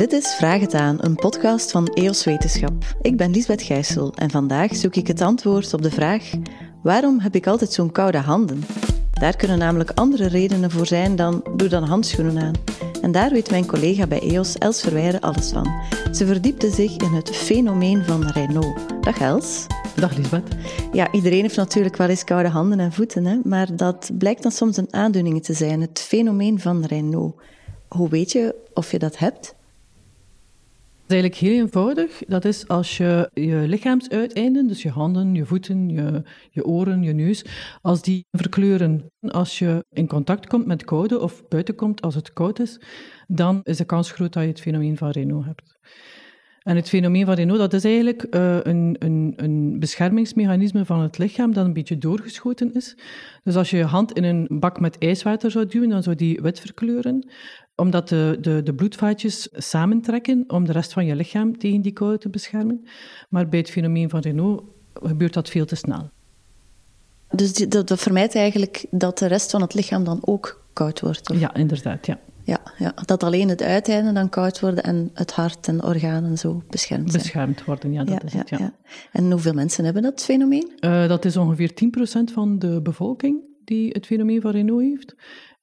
Dit is Vraag het aan, een podcast van EOS Wetenschap. Ik ben Lisbeth Gijssel en vandaag zoek ik het antwoord op de vraag: waarom heb ik altijd zo'n koude handen? Daar kunnen namelijk andere redenen voor zijn dan doe dan handschoenen aan. En daar weet mijn collega bij EOS, Els Verwijren, alles van. Ze verdiepte zich in het fenomeen van Raynaud. Dag Els. Dag Lisbeth. Ja, iedereen heeft natuurlijk wel eens koude handen en voeten, hè? maar dat blijkt dan soms een aandoening te zijn, het fenomeen van Raynaud. Hoe weet je of je dat hebt? Is eigenlijk heel eenvoudig. Dat is als je je lichaamsuiteinden, dus je handen, je voeten, je, je oren, je neus, als die verkleuren. Als je in contact komt met koude of buiten komt als het koud is, dan is de kans groot dat je het fenomeen van Raynaud hebt. En het fenomeen van Raynaud, dat is eigenlijk uh, een, een, een beschermingsmechanisme van het lichaam dat een beetje doorgeschoten is. Dus als je je hand in een bak met ijswater zou duwen, dan zou die wit verkleuren omdat de, de, de bloedvaatjes samentrekken om de rest van je lichaam tegen die kou te beschermen. Maar bij het fenomeen van Renault gebeurt dat veel te snel. Dus die, dat, dat, vermijdt eigenlijk dat de rest van het lichaam dan ook koud wordt? Ja, inderdaad, ja. Ja, ja, dat alleen het uiteinde dan koud worden en het hart en organen zo beschermd zijn. Beschermd worden, ja, dat is het, ja. En hoeveel mensen hebben dat fenomeen? Uh, dat is ongeveer 10% van de bevolking die het fenomeen van Renault heeft.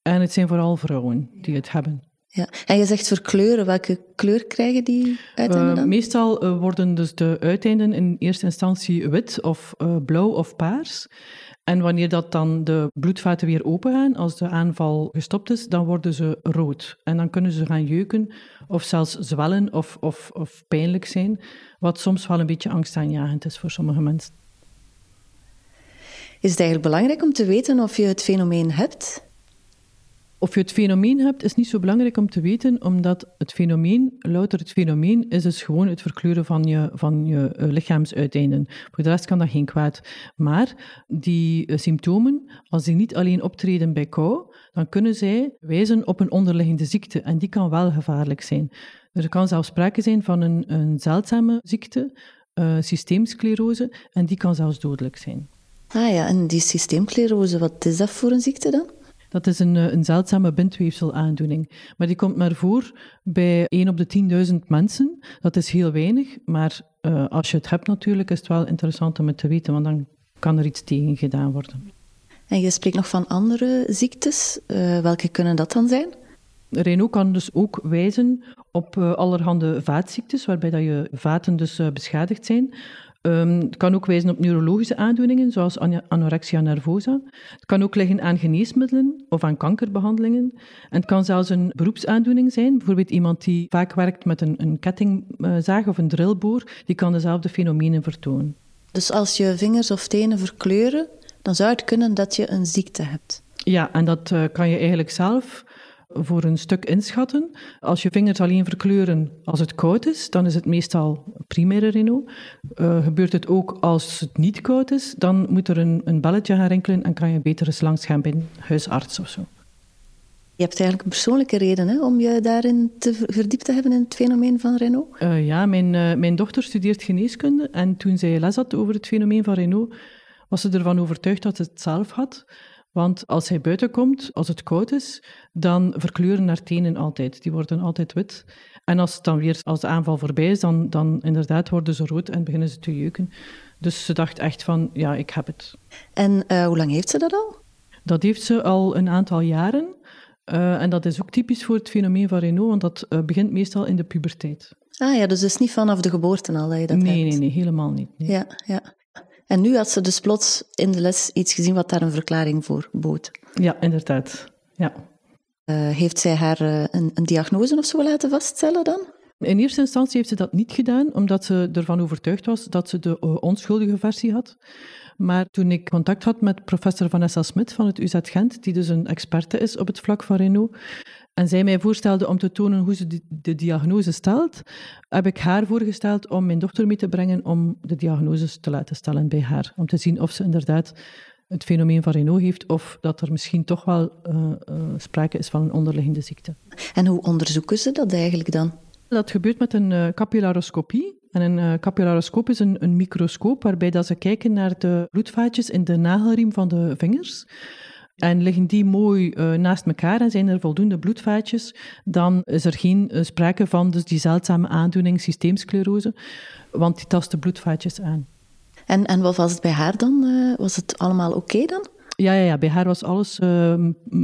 En het zijn vooral vrouwen die het hebben. Ja. En je zegt verkleuren. Welke kleur krijgen die uiteinden dan? Uh, meestal uh, worden dus de uiteinden in eerste instantie wit of uh, blauw of paars. En wanneer dat dan de bloedvaten weer opengaan, als de aanval gestopt is, dan worden ze rood. En dan kunnen ze gaan jeuken of zelfs zwellen of, of, of pijnlijk zijn, wat soms wel een beetje angstaanjagend is voor sommige mensen. Is het eigenlijk belangrijk om te weten of je het fenomeen hebt? Of je het fenomeen hebt, is niet zo belangrijk om te weten, omdat het fenomeen, louter het fenomeen, is dus gewoon het verkleuren van je, van je eh, lichaamsuiteinden. Voor de rest kan dat geen kwaad. Maar die eh, symptomen, als die niet alleen optreden bij kou, dan kunnen zij wijzen op een onderliggende ziekte. En die kan wel gevaarlijk zijn. Er kan zelfs sprake zijn van een, een zeldzame ziekte, uh, en die kan zelfs dodelijk zijn. Ah ja, en die systeemsclerose, wat is dat voor een ziekte dan? Dat is een, eh, een zeldzame bindweefselaandoening. Maar die komt maar voor bij 1 op de 10.000 mensen. Dat is heel weinig, maar uh, als je het hebt natuurlijk, is het wel interessant om het te weten, want dan kan er iets tegen gedaan worden. En je spreekt nog van andere ziektes. Uh, welke kunnen dat dan zijn? Reno kan dus ook wijzen op allerhande vaatziektes, waarbij dat je vaten dus beschadigd zijn. Um, het kan ook wijzen op neurologische aandoeningen, zoals anorexia nervosa. Het kan ook liggen aan geneesmiddelen of aan kankerbehandelingen. En het kan zelfs een beroepsaandoening zijn. Bijvoorbeeld iemand die vaak werkt met een, een kettingzaag of een drillboor, die kan dezelfde fenomenen vertonen. Dus als je vingers of tenen verkleuren, dan zou het kunnen dat je een ziekte hebt. Ja, en dat uh, kan je eigenlijk zelf voor een stuk inschatten. Als je vingers alleen verkleuren als het koud is, dan is het meestal primaire reno. Uh, gebeurt het ook als het niet koud is, dan moet er een, een belletje gaan rinkelen en kan je beter eens langs gaan bij een huisarts of zo. Je hebt eigenlijk een persoonlijke reden hè, om je daarin te verdiept te hebben in het fenomeen van Renault? Uh, ja, mijn, uh, mijn dochter studeert geneeskunde en toen zij les had over het fenomeen van Renault, was ze ervan overtuigd dat ze het zelf had. Want als hij buiten komt, als het koud is, dan verkleuren haar tenen altijd. Die worden altijd wit. En als, het dan weer, als de aanval voorbij is, dan, dan inderdaad worden ze rood en beginnen ze te jeuken. Dus ze dacht echt van, ja, ik heb het. En uh, hoe lang heeft ze dat al? Dat heeft ze al een aantal jaren. Uh, en dat is ook typisch voor het fenomeen van Renault, want dat uh, begint meestal in de puberteit. Ah ja, dus het is niet vanaf de geboorte al dat je dat nee, hebt? Nee, nee, helemaal niet. Nee. Ja, ja. En nu had ze dus plots in de les iets gezien wat daar een verklaring voor bood. Ja, inderdaad. Ja. Uh, heeft zij haar uh, een, een, diagnose of zo laten vaststellen dan? In eerste instantie heeft ze dat niet gedaan, omdat ze ervan overtuigd was dat ze de uh, onschuldige versie had. Maar toen ik contact had met professor Vanessa Smit van het UZ Gent, die dus een experte is op het vlak van Renault, en zij mij voorstelde om te tonen hoe ze de, diagnose stelt, heb ik haar voorgesteld om mijn dochter mee te brengen om de diagnoses te laten stellen bij haar. Om te zien of ze inderdaad het fenomeen van Renault heeft of dat er misschien toch wel uh, uh, sprake is van een onderliggende ziekte. En hoe onderzoeken ze dat eigenlijk dan? Dat gebeurt met een uh, capillaroscopie. En een uh, capillaroscoop is een, een, microscoop waarbij dat ze kijken naar de bloedvaatjes in de nagelriem van de vingers. En liggen die mooi uh, naast elkaar en zijn er voldoende bloedvaatjes, dan is er geen uh, sprake van dus die zeldzame aandoening systeemsclerose, want die tast de bloedvaatjes aan. En, en wat was het bij haar dan? Uh, was het allemaal oké okay dan? Ja, ja, ja, bij haar was alles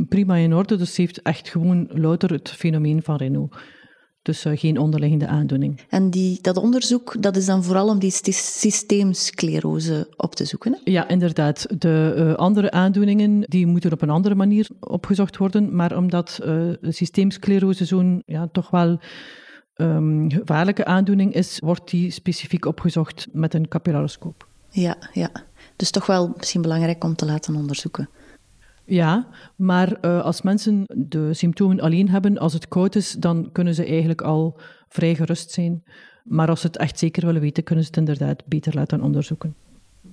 prima in orde, dus ze heeft echt gewoon louter het fenomeen van Renault. Dus uh, geen onderliggende aandoening. En die, dat onderzoek dat is dan vooral om die systeemsclerose op te zoeken? Hè? Ja, inderdaad. De uh, andere aandoeningen die moeten op een andere manier opgezocht worden. Maar omdat uh, systeemsclerose zo'n ja, toch wel um, gevaarlijke aandoening is, wordt die specifiek opgezocht met een capillaroscoop. Ja, ja. Dus toch wel misschien belangrijk om te laten onderzoeken. Ja, maar uh, als mensen de symptomen alleen hebben, als het koud is, dan kunnen ze eigenlijk al vrij gerust zijn. Maar als ze het echt zeker willen weten, kunnen ze het inderdaad beter laten onderzoeken.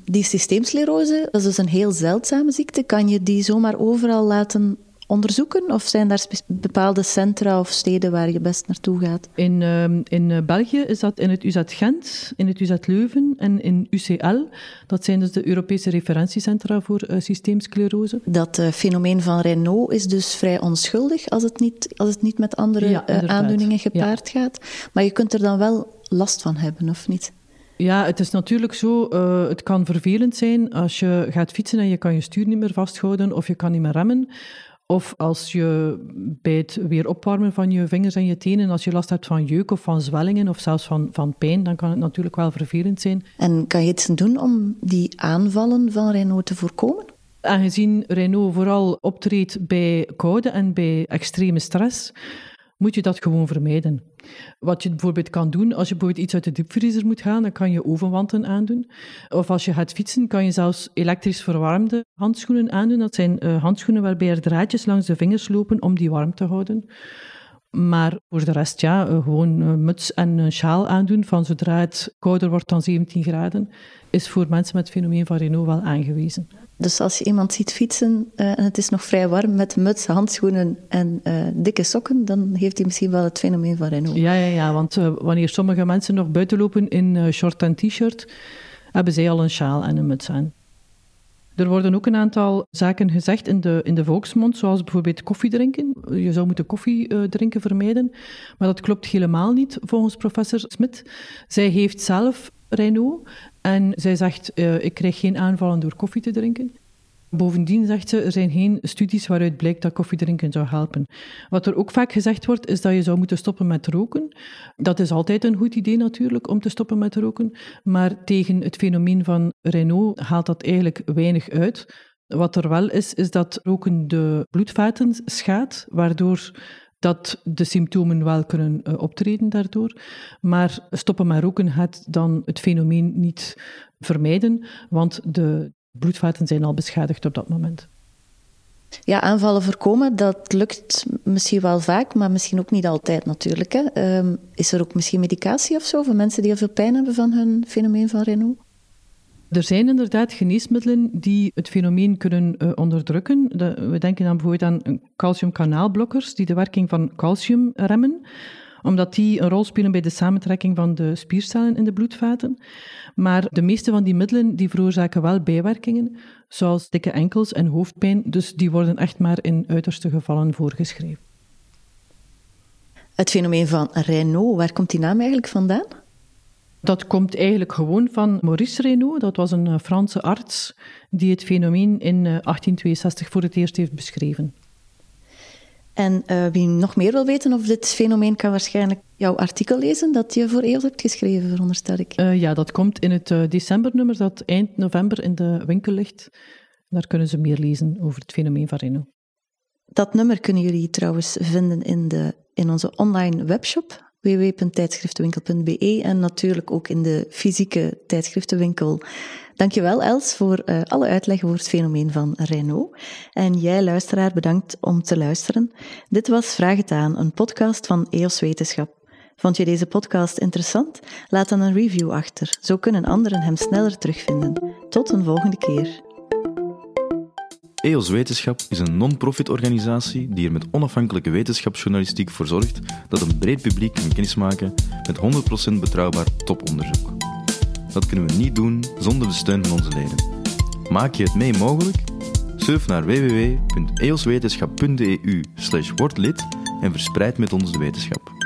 Die systeemsclerose, dat is dus een heel zeldzame ziekte. Kan je die zomaar overal laten onderzoeken? Of zijn daar bepaalde centra of steden waar je best naartoe gaat? In, uh, in eh, België is dat in het UZ Gent, in het UZ Leuven en in UCL. Dat zijn dus de Europese referentiecentra voor uh, systeemsclerose. Dat uh, fenomeen van Raynaud is dus vrij onschuldig als het niet, als het niet met andere ja, aandoeningen gepaard ja. gaat. Maar je kunt er dan wel last van hebben, of niet? Ja, het is natuurlijk zo. Uh, het kan vervelend zijn als je gaat fietsen en je kan je stuur niet meer vasthouden of je kan niet meer remmen. Of als je bij het weer opwarmen van je vingers en je tenen, als je last hebt van jeuk of van zwellingen of zelfs van, van pijn, dan kan het natuurlijk wel vervelend zijn. En kan je iets doen om die aanvallen van Renault te voorkomen? Aangezien Renault vooral optreedt bij koude en bij extreme stress, moet je dat gewoon vermijden. Wat je bijvoorbeeld kan doen, als je bijvoorbeeld iets uit de diepvriezer moet gaan, dan kan je ovenwanten aandoen. Of als je gaat fietsen, kan je zelfs elektrisch verwarmde handschoenen aandoen. Dat zijn uh, handschoenen waarbij er draadjes langs de vingers lopen om die warm te houden. Maar voor de rest, ja, uh, gewoon muts en een sjaal aandoen van zodra het kouder wordt dan 17 graden, is voor mensen met het fenomeen van Renault wel aangewezen. Dus als je iemand ziet fietsen uh, en het is nog vrij warm met muts, handschoenen en uh, dikke sokken, dan heeft hij misschien wel het fenomeen van Renault. Ja, ja, ja want uh, wanneer sommige mensen nog buiten lopen in short en t-shirt, hebben zij al een sjaal en een muts aan. Er worden ook een aantal zaken gezegd in de, in de volksmond, zoals bijvoorbeeld koffie drinken. Je zou moeten koffie drinken vermijden, maar dat klopt helemaal niet volgens professor Smit. Zij heeft zelf Renault en zij zegt, uh, ik krijg geen aanvallen door koffie te drinken. Bovendien zegt ze, er zijn geen studies waaruit blijkt dat koffiedrinken zou helpen. Wat er ook vaak gezegd wordt, is dat je zou moeten stoppen met roken. Dat is altijd een goed idee natuurlijk, om te stoppen met roken. Maar tegen het fenomeen van Renault haalt dat eigenlijk weinig uit. Wat er wel is, is dat roken de bloedvaten schaadt, waardoor dat de symptomen wel kunnen uh, optreden daardoor. Maar stoppen met roken gaat dan het fenomeen niet vermijden, want de bloedvaten zijn al beschadigd op dat moment. Ja, aanvallen voorkomen, dat lukt misschien wel vaak, maar misschien ook niet altijd natuurlijk. Hè. Um, is er ook misschien medicatie of zo voor mensen die heel veel pijn hebben van hun fenomeen van Renault? Er zijn inderdaad geneesmiddelen die het fenomeen kunnen uh, onderdrukken. De, we denken dan bijvoorbeeld aan calciumkanaalblokkers die de werking van calcium remmen omdat die een rol spelen bij de samentrekking van de spiercellen in de bloedvaten. Maar de meeste van die middelen die veroorzaken wel bijwerkingen, zoals dikke enkels en hoofdpijn, dus die worden echt maar in uiterste gevallen voorgeschreven. Het fenomeen van Raynaud, waar komt die naam eigenlijk vandaan? Dat komt eigenlijk gewoon van Maurice Raynaud. Dat was een eh, Franse arts die het fenomeen in 1862 eh, voor het eerst heeft beschreven. En uh, wie nog meer wil weten over dit fenomeen, kan waarschijnlijk jouw artikel lezen dat je voor EOS hebt geschreven, veronderstel ik. Uh, ja, dat komt in het uh, decembernummer dat eind november in de winkel ligt. Daar kunnen ze meer lezen over het fenomeen van Reno. Dat nummer kunnen jullie trouwens vinden in, de, in onze online webshop www.tijdschriftenwinkel.be en natuurlijk ook in de fysieke tijdschriftenwinkel. Dankjewel Els voor uh, alle uitleg over het fenomeen van Renault. En jij luisteraar bedankt om te luisteren. Dit was Vraag het aan, een podcast van EOS Wetenschap. Vond je deze podcast interessant? Laat dan een review achter. Zo kunnen anderen hem sneller terugvinden. Tot een volgende keer. EOS Wetenschap is een non-profit organisatie die er met onafhankelijke wetenschapsjournalistiek voor zorgt dat een breed publiek kan kennismaken met 100% betrouwbaar toponderzoek. Dat kunnen we niet doen zonder de steun van onze leden. Maak je het mee mogelijk? Surf naar www.eoswetenschap.eu slash en verspreid met ons de wetenschap.